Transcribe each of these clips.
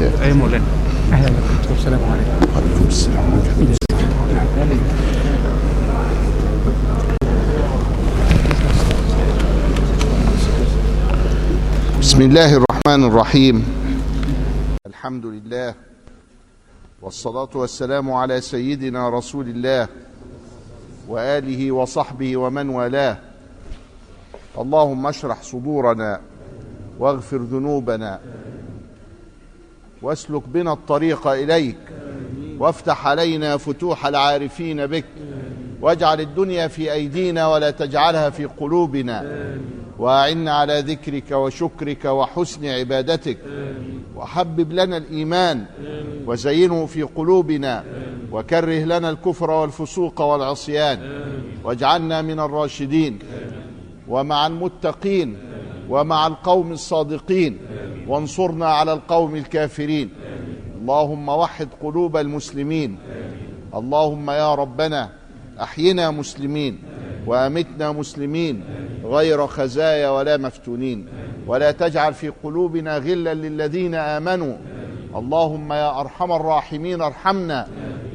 وبركاته أي مولانا. أهلا بكم السلام عليكم وعليكم السلام. ورحمة الله بسم الله الرحمن الرحيم. الحمد لله والصلاة والسلام على سيدنا رسول الله وآله وصحبه ومن والاه. اللهم اشرح صدورنا واغفر ذنوبنا واسلك بنا الطريق إليك وافتح علينا فتوح العارفين بك واجعل الدنيا في أيدينا ولا تجعلها في قلوبنا وأعنا على ذكرك وشكرك وحسن عبادتك وحبب لنا الإيمان وزينه في قلوبنا وكره لنا الكفر والفسوق والعصيان واجعلنا من الراشدين ومع المتقين ومع القوم الصادقين. وانصرنا على القوم الكافرين. اللهم وحد قلوب المسلمين. اللهم يا ربنا أحينا مسلمين وأمتنا مسلمين غير خزايا ولا مفتونين. ولا تجعل في قلوبنا غلا للذين آمنوا. اللهم يا أرحم الراحمين ارحمنا.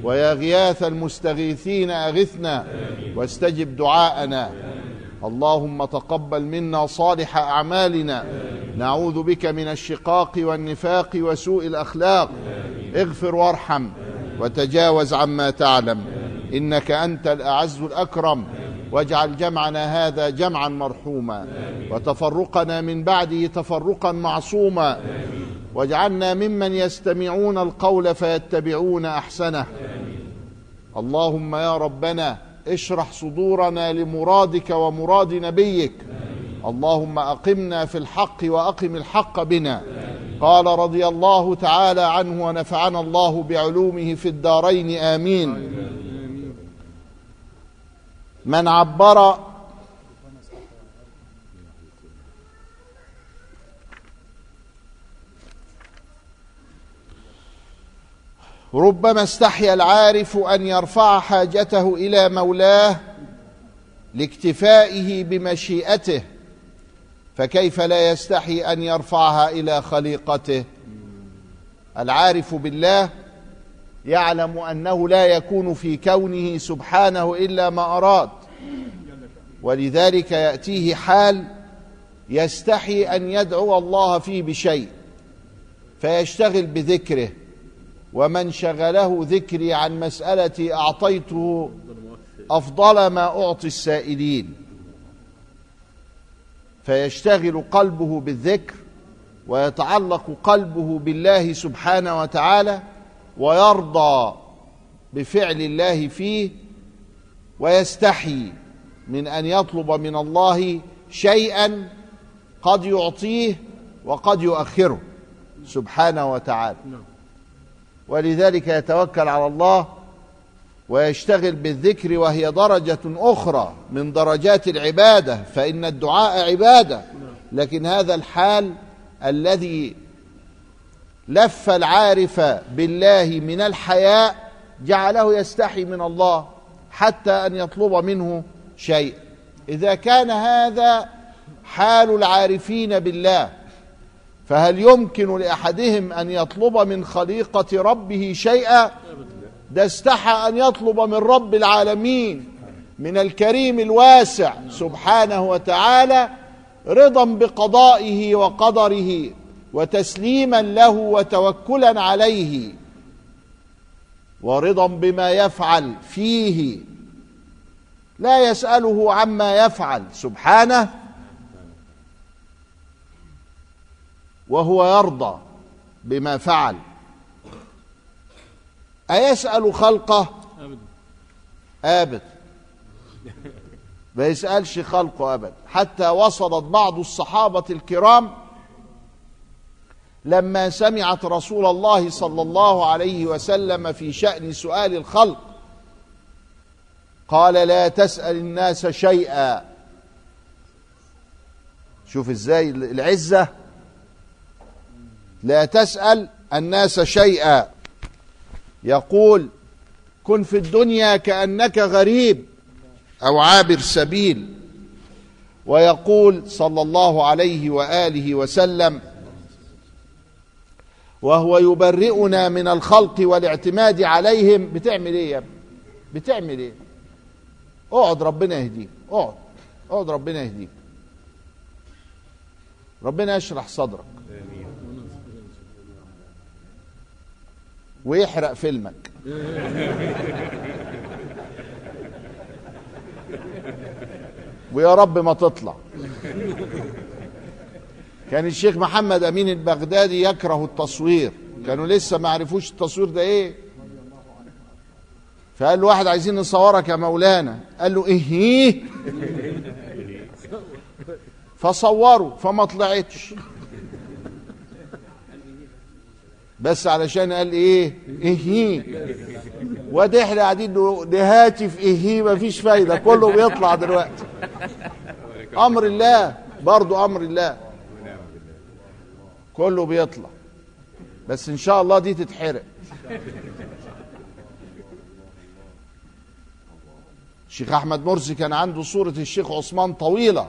ويا غياث المستغيثين أغثنا. واستجب دعاءنا. اللهم تقبل منا صالح أعمالنا. نعوذ بك من الشقاق والنفاق وسوء الأخلاق. اغفر وارحم وتجاوز عما تعلم. إنك أنت الأعز الأكرم. واجعل جمعنا هذا جمعا مرحوما. وتفرقنا من بعده تفرقا معصوما. واجعلنا ممن يستمعون القول فيتبعون أحسنه. اللهم يا ربنا اشرح صدورنا لمرادك ومراد نبيك. اللهم أقمنا في الحق وأقم الحق بنا. قال رضي الله تعالى عنه ونفعنا الله بعلومه في الدارين. آمين. من عبر ربما استحيا العارف أن يرفع حاجته إلى مولاه لاكتفائه بمشيئته فكيف لا يستحي أن يرفعها إلى خليقته؟ العارف بالله يعلم أنه لا يكون في كونه سبحانه إلا ما أراد ولذلك يأتيه حال يستحي أن يدعو الله فيه بشيء فيشتغل بذكره. ومن شغله ذكري عن مسألتي أعطيته أفضل ما أعطي السائلين. فيشتغل قلبه بالذكر ويتعلق قلبه بالله سبحانه وتعالى ويرضى بفعل الله فيه ويستحي من أن يطلب من الله شيئا قد يعطيه وقد يؤخره سبحانه وتعالى. ولذلك يتوكل على الله ويشتغل بالذكر وهي درجة أخرى من درجات العبادة فإن الدعاء عبادة. لكن هذا الحال الذي لف العارف بالله من الحياء جعله يستحي من الله حتى أن يطلب منه شيء. إذا كان هذا حال العارفين بالله فهل يمكن لأحدهم أن يطلب من خليقة ربه شيئا؟ ده استحى أن يطلب من رب العالمين من الكريم الواسع سبحانه وتعالى رضا بقضائه وقدره وتسليما له وتوكلا عليه ورضا بما يفعل فيه. لا يسأله عما يفعل سبحانه وهو يرضى بما فعل. أيسأل خلقه؟ أبدا. ما يسألش خلقه أبدا حتى وصلت بعض الصحابة الكرام لما سمعت رسول الله صلى الله عليه وسلم في شأن سؤال الخلق. قال لا تسأل الناس شيئا. شوف إزاي العزة. لا تسأل الناس شيئا. يقول كن في الدنيا كأنك غريب أو عابر سبيل. ويقول صلى الله عليه وآله وسلم وهو يبرئنا من الخلق والاعتماد عليهم. بتعمل إيه يا ابني؟ بتعمل إيه؟ اقعد ربنا يهديك اقعد اقعد ربنا يهديك. ربنا يشرح صدرك. ويحرق فيلمك. ويا رب ما تطلع. كان الشيخ محمد أمين البغدادي يكره التصوير. كانوا لسه ما عرفوش التصوير ده إيه. فقال له واحد عايزين نصورك يا مولانا. قال له إيه؟ فصوروا فما طلعتش. بس علشان قال إيه؟ إيه وده إحنا قاعدين نقول ده هاتف إيه مفيش فايدة كله بيطلع دلوقتي. أمر الله برضو أمر الله. كله بيطلع. بس إن شاء الله دي تتحرق. الشيخ أحمد مرسي كان عنده صورة الشيخ عثمان طويلة.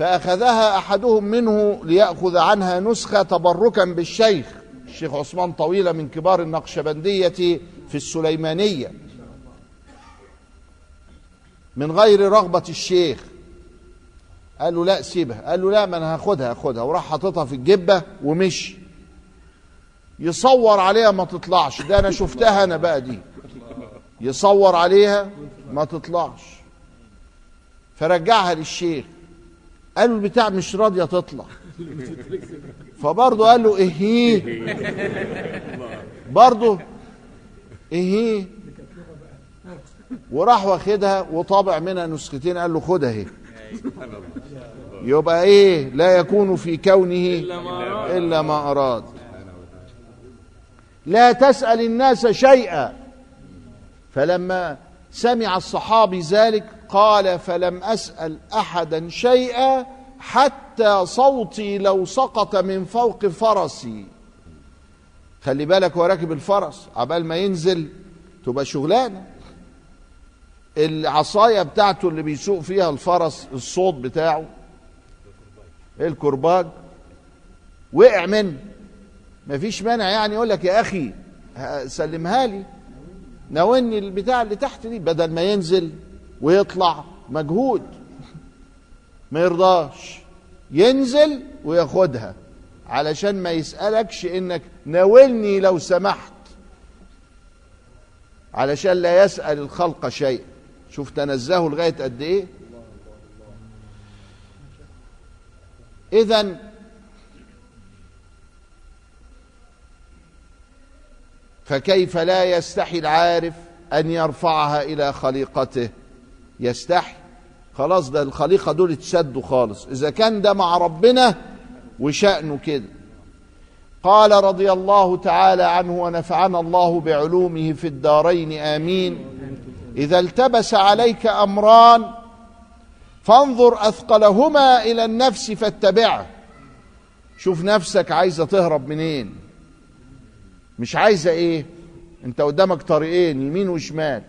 فأخذها أحدهم منه ليأخذ عنها نسخة تبركا بالشيخ. الشيخ عثمان طويلة من كبار النقشبندية في السليمانية. من غير رغبة الشيخ. قال له لا سيبها. قال له لا ما أنا هاخدها هاخدها. وراح حاططها في الجبة ومشي. يصور عليها ما تطلعش. ده أنا شفتها أنا بقى دي. يصور عليها ما تطلعش. فرجعها للشيخ. قال له البتاع مش راضية تطلع. فبرضه قال له إيه برضه إيه وراح واخدها وطابع منها نسختين قال له خدها اهي. يبقى إيه؟ لا يكون في كونه إلا ما أراد. لا تسأل الناس شيئا. فلما سمع الصحابي ذلك قال فلم أسأل أحدا شيئا حتى صوتي لو سقط من فوق فرسي. خلي بالك هو راكب الفرس عبال ما ينزل تبقى شغلانة. العصاية بتاعته اللي بيسوق فيها الفرس الصوت بتاعه الكرباج وقع منه. مفيش مانع يعني يقول لك يا أخي سلمها لي. ناولني البتاع اللي تحت دي بدل ما ينزل ويطلع مجهود. ما يرضاش. ينزل وياخدها. علشان ما يسألكش إنك ناولني لو سمحت. علشان لا يسأل الخلق شيء. شوف تنزهه لغاية قد إيه؟ اذا فكيف لا يستحي العارف أن يرفعها إلى خليقته؟ يستحي. خلاص ده الخليقة دول اتسدوا خالص. إذا كان ده مع ربنا وشأنه كده. قال رضي الله تعالى عنه ونفعنا الله بعلومه في الدارين. آمين. إذا التبس عليك أمران فانظر أثقلهما إلى النفس فاتبعه. شوف نفسك عايزة تهرب منين. مش عايزة إيه؟ أنت قدامك طريقين يمين وشمال.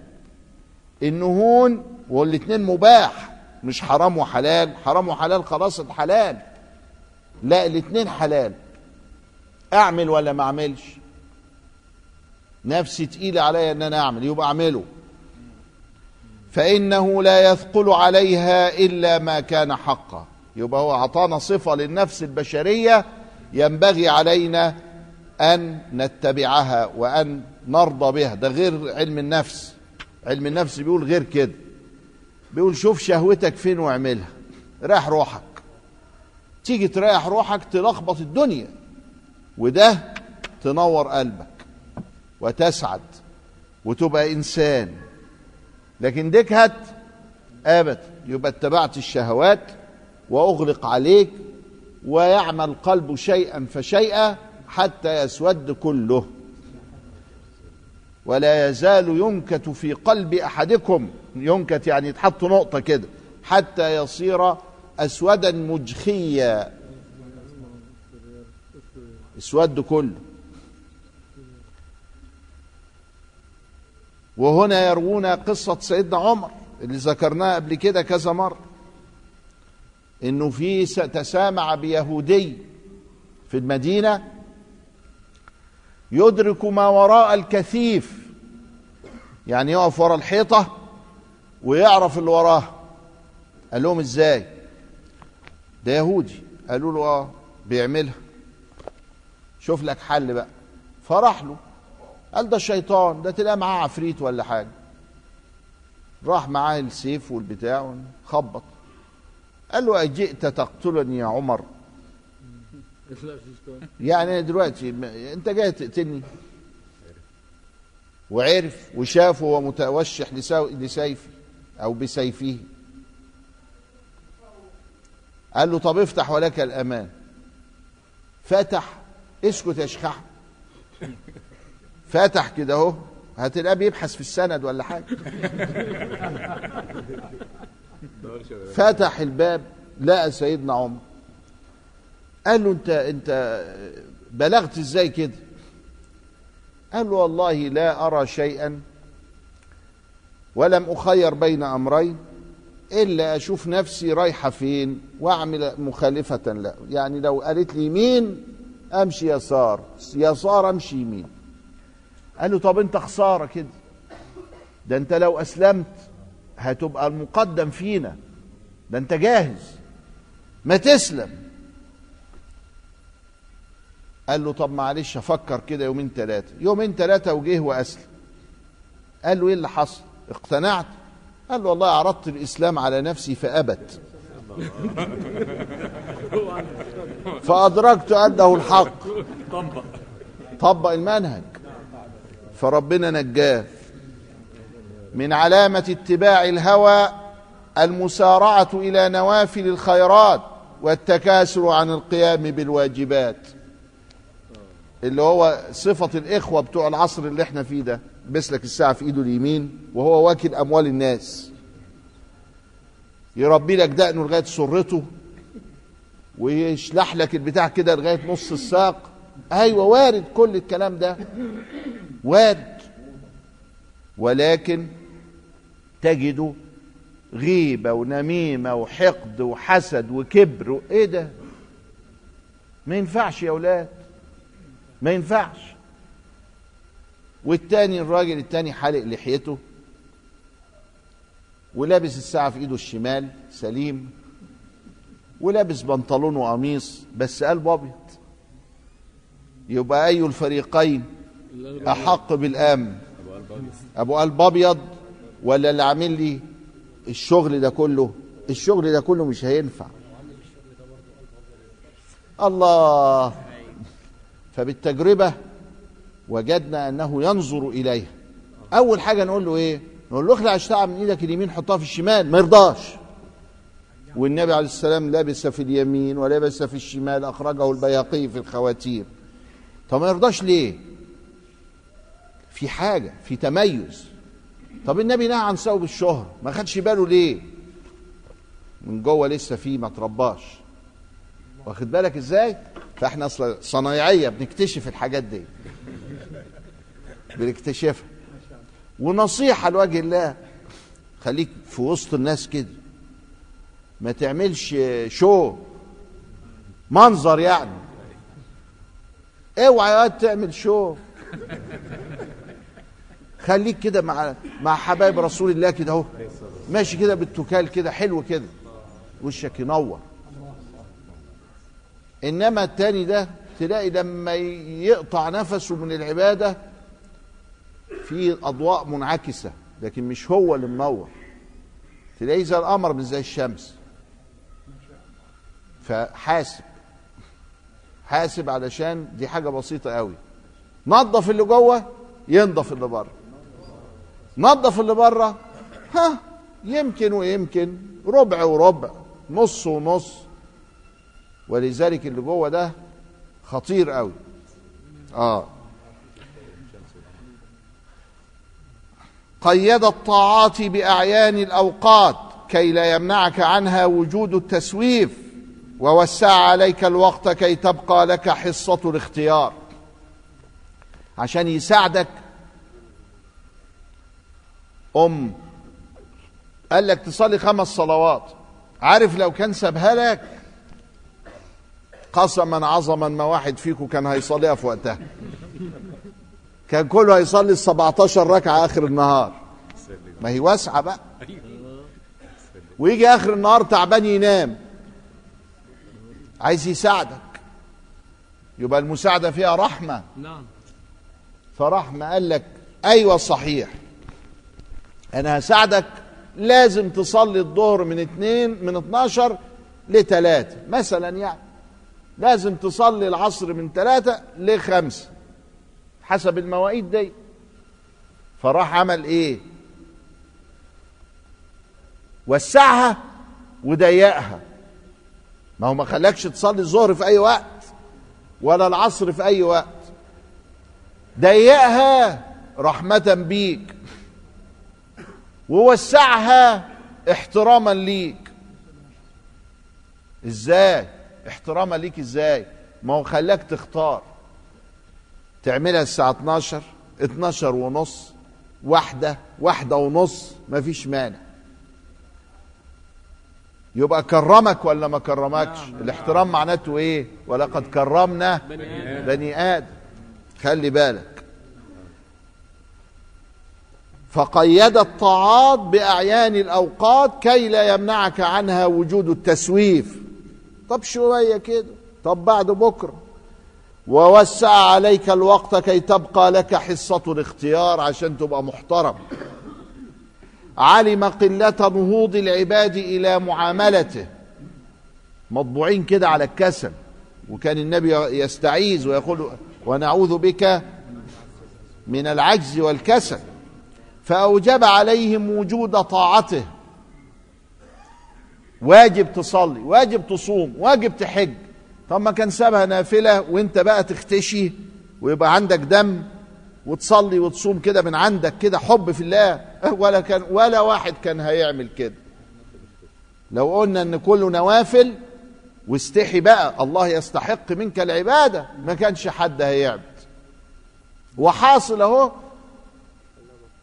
النهون والاتنين مباح مش حرام وحلال. حرام وحلال خلاص الحلال. لا الاتنين حلال. أعمل ولا ما أعملش؟ نفسي تقيلة عليا إن أنا أعمل يبقى أعمله. فإنه لا يثقل عليها إلا ما كان حقا. يبقى هو أعطانا صفة للنفس البشرية ينبغي علينا أن نتبعها وأن نرضى بها. ده غير علم النفس. علم النفس بيقول غير كده. بيقول شوف شهوتك فين واعملها. راح روحك. تيجي تريح روحك تلخبط الدنيا. وده تنور قلبك. وتسعد. وتبقى إنسان. لكن ديك هات ابدا يبقى اتبعت الشهوات وأغلق عليك ويعمل القلب شيئا فشيئا حتى يسود كله. ولا يزال ينكت في قلب أحدكم ينكت يعني يتحط نقطة كده حتى يصير أسودا مجخيا. اسود كله. وهنا يروون قصة سيدنا عمر اللي ذكرناها قبل كده كذا مرة. إنه في تسامع بيهودي في المدينة يدرك ما وراء الكثيف. يعني يقف ورا الحيطة ويعرف اللي وراه. قال لهم إزاي؟ ده يهودي. قالوا له آه بيعملها. شوف لك حل بقى. فراح له. قال ده الشيطان ده تلاقي معاه عفريت ولا حاجة. راح معاه السيف والبتاع خبط قال له أجئت تقتلني يا عمر؟ يعني دلوقتي انت جاي تقتلني وعرف وشاف وهو متوشح لسيفي أو بسيفه. قال له طب افتح ولك الأمان. فتح اسكت يا شيخ فتح كده أهو. هتلاقيه بيبحث في السند ولا حاجة. فتح الباب لقى سيدنا عمر. قال له انت أنت بلغت إزاي كده؟ قال له والله لا أرى شيئا ولم أخير بين أمرين إلا أشوف نفسي رايحة فين وأعمل مخالفة له. يعني لو قالت لي يمين أمشي يسار يسار أمشي يمين. قال له طب أنت خسارة كده؟ ده أنت لو أسلمت هتبقى المقدم فينا ده أنت جاهز. ما تسلم. قال له طب معلش أفكر كده يومين ثلاثة يومين ثلاثة وجه وأسلم. قال له إيه اللي حصل؟ اقتنعت؟ قال له والله عرضت الإسلام على نفسي فأبت. فأدركت أنه الحق. طبق المنهج. فربنا نجاه. من علامة اتباع الهوى المسارعة إلى نوافل الخيرات والتكاسل عن القيام بالواجبات. اللي هو صفة الإخوة بتوع العصر اللي إحنا فيه ده بيسلك الساعة في إيده اليمين وهو واكل أموال الناس. يربي لك دقنه لغاية سرته ويشلح لك البتاع كده لغاية نص الساق. أيوة وارد كل الكلام ده. وارد ولكن تجد غيبة ونميمة وحقد وحسد وكبر. إيه ده؟ ما ينفعش يا أولاد. ما ينفعش. والتاني الراجل التاني حالق لحيته ولابس الساعة في إيده الشمال سليم ولابس بنطلون وقميص بس قلبه أبيض. يبقى أي الفريقين؟ أحق بالامن أبو قلب أبيض ولا اللي عامل لي الشغل ده كله؟ الشغل ده كله مش هينفع. الله. فبالتجربة وجدنا أنه ينظر إليها. أول حاجة نقول له إيه؟ نقول له اخلع الشعب من إيدك اليمين حطها في الشمال ما يرضاش. والنبي عليه السلام لبس في اليمين ولبس في الشمال أخرجه البياقي في الخواتيم. طب ما يرضاش ليه؟ في حاجة في تميز. طب النبي نهى عن ثوب الشهر ما خدش باله ليه؟ من جوه لسه فيه ما ترباش. واخد بالك إزاي؟ فاحنا أصلا صنايعية بنكتشف الحاجات دي. بنكتشفها. ونصيحة لوجه الله خليك في وسط الناس كده. ما تعملش شو منظر يعني. اوعى يا واد تعمل شو خليك كده مع مع حبايب رسول الله كده اهو. ماشي كده بالتكال كده حلو كده. وشك ينور. إنما التاني ده تلاقي لما يقطع نفسه من العبادة في أضواء منعكسة لكن مش هو اللي منور. تلاقيه زي القمر مش زي الشمس. فحاسب. حاسب علشان دي حاجة بسيطة قوي. نظف اللي جوه ينضف اللي بره. نظف اللي بره ها يمكن ويمكن ربع وربع نص ونص. ولذلك اللي جوه ده خطير قوي. آه. قيد الطاعات بأعيان الأوقات كي لا يمنعك عنها وجود التسويف ووسع عليك الوقت كي تبقى لك حصة الاختيار. عشان يساعدك. أم قال لك تصلي خمس صلوات. عارف لو كان سابها لك قسما عظما ما واحد فيكم كان هيصليها في وقتها. كان كله هيصلي ال 17 ركعة آخر النهار. ما هي واسعة بقى. ويجي آخر النهار تعبان ينام. عايز يساعدك. يبقى المساعدة فيها رحمة. نعم. فرحمة. قال لك أيوه صحيح. أنا هساعدك. لازم تصلي الظهر من اتنين من 12 لتلاتة. مثلا يعني. لازم تصلي العصر من تلاتة لخمسة حسب المواعيد دي. فراح عمل إيه؟ وسعها وضيقها. ما هو ما خلاكش تصلي الظهر في أي وقت ولا العصر في أي وقت. ضيقها رحمة بيك. ووسعها احتراما ليك. إزاي؟ احتراما ليك إزاي؟ ما هو خلاك تختار. تعملها الساعة 12 12 ونص واحدة واحدة ونص مفيش مانع. يبقى كرمك ولا ما كرمكش؟ الاحترام معناته إيه؟ ولقد كرمنا بني آدم. خلي بالك. فقيد الطاعات بأعيان الأوقات كي لا يمنعك عنها وجود التسويف. طب شوية كده طب بعد بكرة. ووسع عليك الوقت كي تبقى لك حصة الاختيار عشان تبقى محترم. علم قلة نهوض العباد إلى معاملته. مطبوعين كده على الكسل وكان النبي يستعيذ ويقول ونعوذ بك من العجز والكسل. فأوجب عليهم وجود طاعته. واجب تصلي واجب تصوم واجب تحج. طب ما كان سابها نافلة وانت بقى تختشي ويبقى عندك دم وتصلي وتصوم كده من عندك كده حب في الله. ولا كان ولا واحد كان هيعمل كده. لو قلنا إن كله نوافل واستحي بقى الله يستحق منك العبادة ما كانش حد هيعبد وحاصل أهو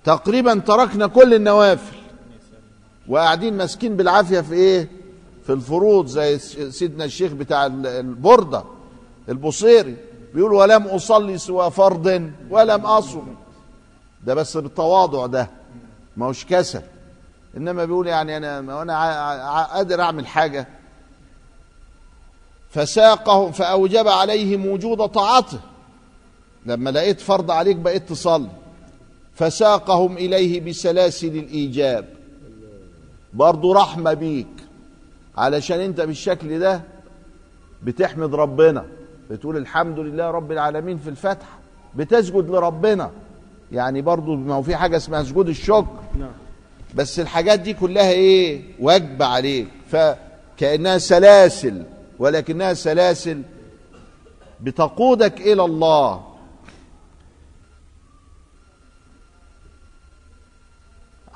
تقريبا تركنا كل النوافل. وقاعدين ماسكين بالعافية في إيه؟ في الفروض زي سيدنا الشيخ بتاع البرده البصيري بيقول ولم أصلي سوى فرض ولم أصم. ده بس بالتواضع ده ما هوش كسل. إنما بيقول يعني أنا أنا قادر أعمل حاجة. فساقهم فأوجب عليهم وجود طاعته. لما لقيت فرض عليك بقيت تصلي. فساقهم إليه بسلاسل الإيجاب. برضو رحمة بيك. علشان انت بالشكل ده بتحمد ربنا. بتقول الحمد لله رب العالمين في الفتح. بتسجد لربنا. يعني برضو ما هو في حاجة اسمها سجود الشكر. بس الحاجات دي كلها إيه؟ واجبة عليك. فكأنها سلاسل. ولكنها سلاسل بتقودك إلى الله.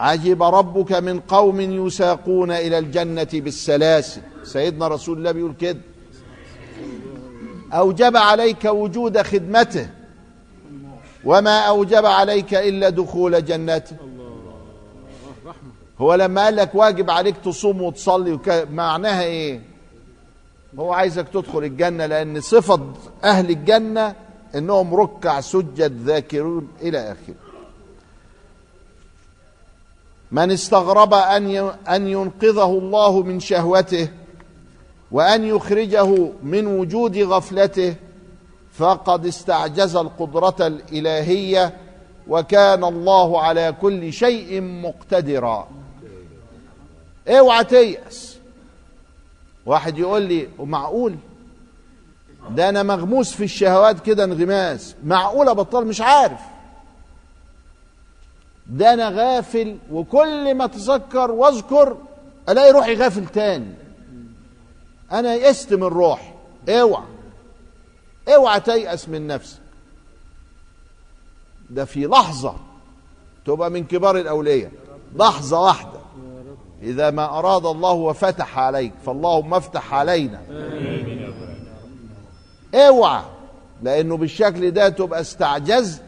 عجب ربك من قوم يساقون إلى الجنة بالسلاسل. سيدنا رسول الله بيقول كده. أوجب عليك وجود خدمته. وما أوجب عليك إلا دخول جنته. هو لما قال لك واجب عليك تصوم وتصلي. معناها إيه؟ هو عايزك تدخل الجنة لأن صفة أهل الجنة إنهم ركع سجد ذاكرون إلى آخره. من استغرب أن أن ينقذه الله من شهوته وأن يخرجه من وجود غفلته فقد استعجز القدرة الإلهية وكان الله على كل شيء مقتدرا. اوعى تيأس؟ واحد يقول لي ومعقول؟ ده أنا مغموس في الشهوات كده انغماس. معقولة بطل مش عارف. ده أنا غافل وكل ما اتذكر واذكر ألاقي روحي غافل تاني. أنا يئست من روحي. أوعى. أوعى تيأس من نفسك. ده في لحظة تبقى من كبار الأولياء. لحظة واحدة. إذا ما أراد الله وفتح عليك فاللهم افتح علينا. أوعى. لأنه بالشكل ده تبقى استعجزت.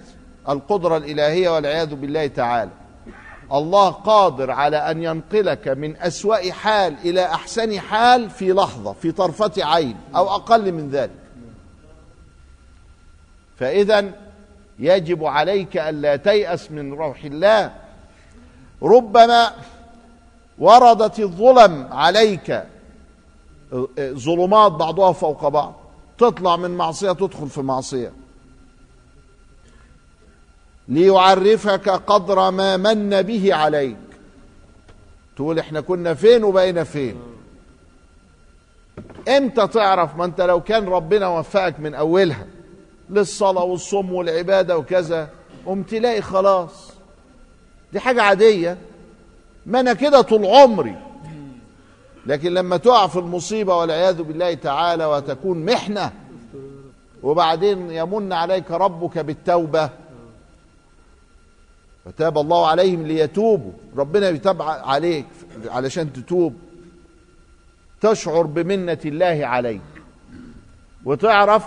القدرة الإلهية والعياذ بالله تعالى. الله قادر على أن ينقلك من أسوأ حال إلى أحسن حال في لحظة في طرفة عين أو أقل من ذلك. فاذا يجب عليك الا تيأس من روح الله. ربما وردت الظلم عليك. ظلمات بعضها فوق بعض تطلع من معصية تدخل في معصية. ليعرفك قدر ما من به عليك. تقول إحنا كنا فين وبقينا فين. إمتى تعرف ما أنت لو كان ربنا وفقك من أولها؟ للصلاة والصوم والعبادة وكذا قمت تلاقي خلاص. دي حاجة عادية. ما أنا كده طول عمري لكن لما تقع في المصيبة والعياذ بالله تعالى وتكون محنة وبعدين يمن عليك ربك بالتوبة فتاب الله عليهم ليتوبوا. ربنا يتاب عليك علشان تتوب. تشعر بمنة الله عليك. وتعرف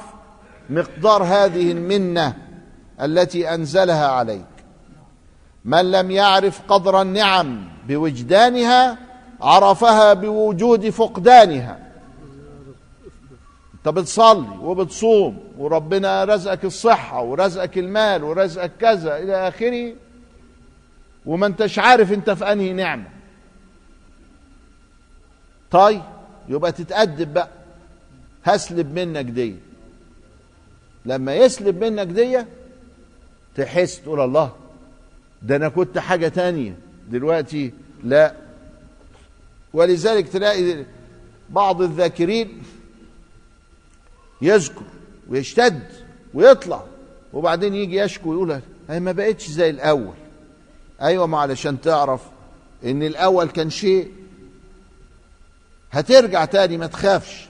مقدار هذه المنة التي أنزلها عليك. من لم يعرف قدر النعم بوجدانها عرفها بوجود فقدانها. انت بتصلي وبتصوم وربنا رزقك الصحة ورزقك المال ورزقك كذا إلى آخره. وما انتش عارف انت في انهي نعمة. طيب يبقى تتأدب بقى. هسلب منك دي. لما يسلب منك دي تحس تقول الله ده أنا كنت حاجة تانية. دلوقتي لا. ولذلك تلاقي بعض الذاكرين يذكر ويشتد ويطلع وبعدين يجي يشكو ويقول هي ما بقتش زي الأول. أيوه ما علشان تعرف إن الأول كان شيء. هترجع تاني ما تخافش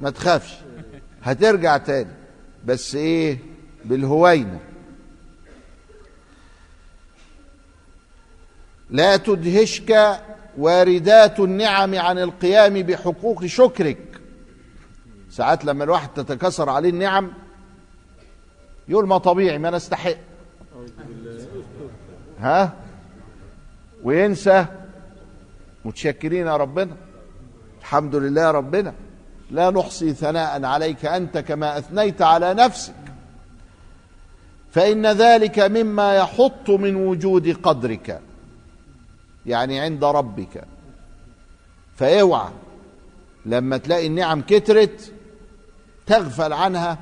ما تخافش. هترجع تاني. بس إيه؟ بالهوينة. لا تدهشك واردات النعم عن القيام بحقوق شكرك. ساعات لما الواحد تتكسر عليه النعم يقول ما طبيعي ما نستحق ها؟ وينسى متشكرين يا ربنا. الحمد لله يا ربنا. لا نحصي ثناء عليك أنت كما أثنيت على نفسك. فإن ذلك مما يحط من وجود قدرك يعني عند ربك. فاوعى. لما تلاقي النعم كترت تغفل عنها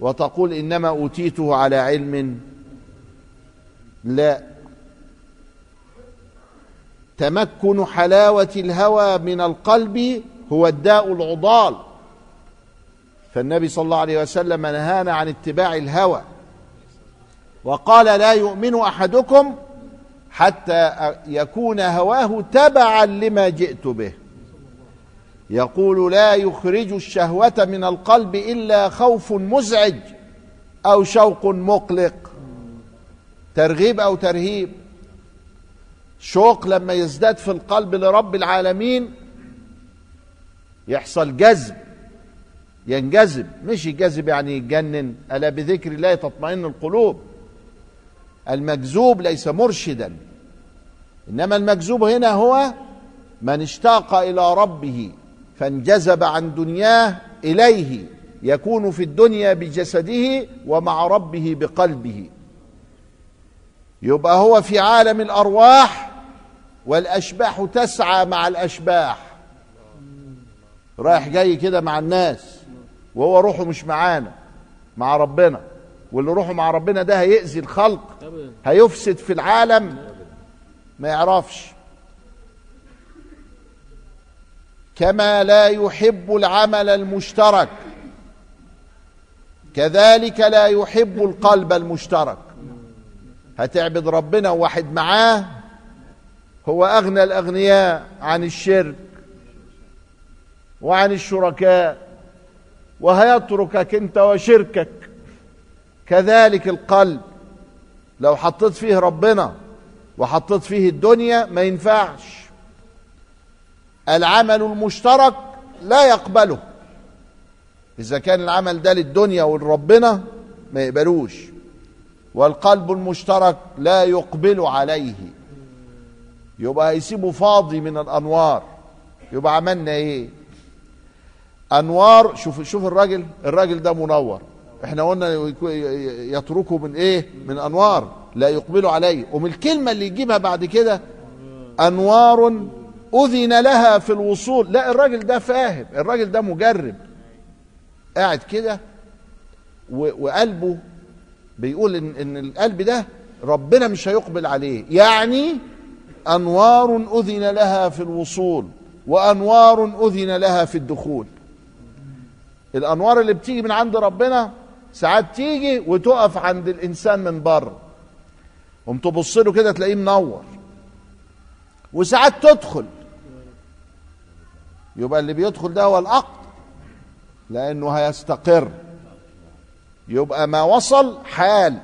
وتقول إنما أوتيته على علم لا. تمكن حلاوة الهوى من القلب هو الداء العضال. فالنبي صلى الله عليه وسلم نهانا عن اتباع الهوى. وقال لا يؤمن أحدكم حتى يكون هواه تبعا لما جئت به. يقول لا يخرج الشهوة من القلب إلا خوف مزعج أو شوق مقلق. ترغيب أو ترهيب. شوق لما يزداد في القلب لرب العالمين يحصل جذب ينجذب. مش يجذب يعني يتجنن ألا بذكر الله تطمئن القلوب. المجذوب ليس مرشدا. إنما المجذوب هنا هو من اشتاق إلى ربه فانجذب عن دنياه إليه يكون في الدنيا بجسده ومع ربه بقلبه. يبقى هو في عالم الأرواح والأشباح تسعى مع الأشباح. رايح جاي كده مع الناس وهو روحه مش معانا مع ربنا. واللي روحه مع ربنا ده هيأذي الخلق هيفسد في العالم. ما يعرفش. كما لا يحب العمل المشترك كذلك لا يحب القلب المشترك. هتعبد ربنا وواحد معاه؟ هو أغنى الأغنياء عن الشرك وعن الشركاء وهيتركك أنت وشركك. كذلك القلب لو حطيت فيه ربنا وحطيت فيه الدنيا ما ينفعش. العمل المشترك لا يقبله. إذا كان العمل ده للدنيا ولربنا ما يقبلوش. والقلب المشترك لا يقبل عليه. يبقى هيسيبه فاضي من الأنوار. يبقى عملنا إيه؟ أنوار شوف شوف الراجل الراجل ده منور. إحنا قلنا يتركه من إيه؟ من أنوار. لا يقبل عليه. ومن الكلمة اللي يجيبها بعد كده أنوار أذن لها في الوصول. لا الراجل ده فاهم. الراجل ده مجرب قاعد كده وقلبه بيقول ان إن القلب ده ربنا مش هيقبل عليه. يعني أنوار أذن لها في الوصول وأنوار أذن لها في الدخول. الأنوار اللي بتيجي من عند ربنا ساعات تيجي وتقف عند الإنسان من بره قوم تبص له كده تلاقيه منور. وساعات تدخل. يبقى اللي بيدخل ده هو العقد لأنه هيستقر. يبقى ما وصل حال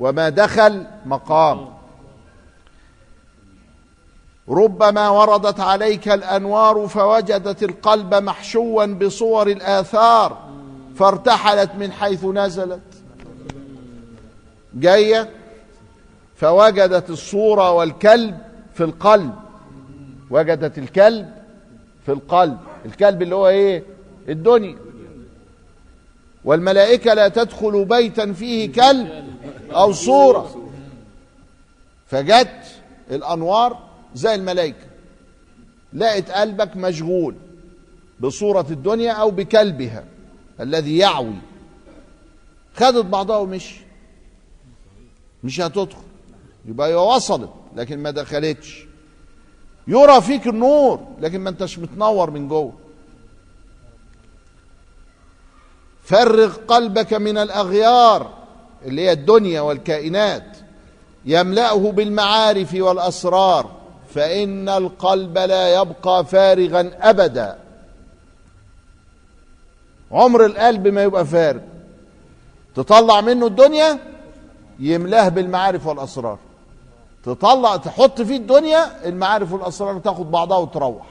وما دخل مقام. ربما وردت عليك الأنوار فوجدت القلب محشوا بصور الآثار فارتحلت من حيث نزلت. جاية فوجدت الصورة والكلب في القلب. وجدت الكلب في القلب. الكلب اللي هو إيه؟ الدنيا. والملائكة لا تدخل بيتا فيه كلب أو صورة. فجت الأنوار زي الملائكة. لقت قلبك مشغول بصورة الدنيا أو بكلبها الذي يعوي. خدت بعضها ومشي. مش هتدخل. يبقى هي وصلت لكن ما دخلتش. يرى فيك النور لكن ما انتش متنور من جوه. فرغ قلبك من الأغيار اللي هي الدنيا والكائنات يملأه بالمعارف والأسرار فإن القلب لا يبقى فارغا ابدا. عمر القلب ما يبقى فارغ. تطلع منه الدنيا يملأه بالمعارف والأسرار. تطلع تحط فيه الدنيا المعارف والأسرار تاخد بعضها وتروح.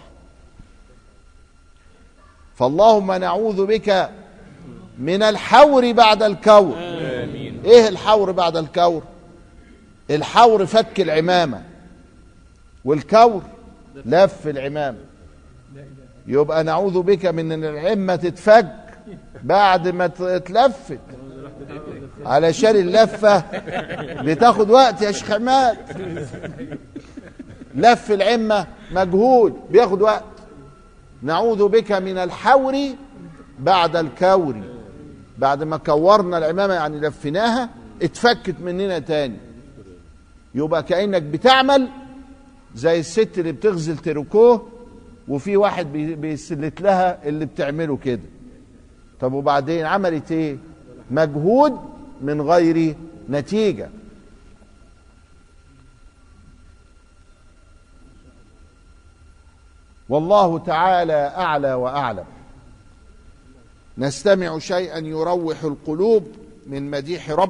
فاللهم نعوذ بك من الحور بعد الكور. إيه الحور بعد الكور؟ الحور فك العمامة. والكور لف العمامة. يبقى نعوذ بك من إن العمة تتفك بعد ما اتلفت. علشان اللفة بتاخد وقت يا شيخ عماد. لف العمة مجهود بياخد وقت. نعوذ بك من الحور بعد الكور. بعد ما كورنا العمامة يعني لفيناها اتفكت مننا تاني. يبقى كأنك بتعمل زي الست اللي بتغزل تركوه وفي واحد بي- بيسلت لها اللي بتعمله كده. طب وبعدين عملت إيه؟ مجهود من غير نتيجة. والله تعالى أعلى وأعلم. نستمع شيئا يروح القلوب من مديح رب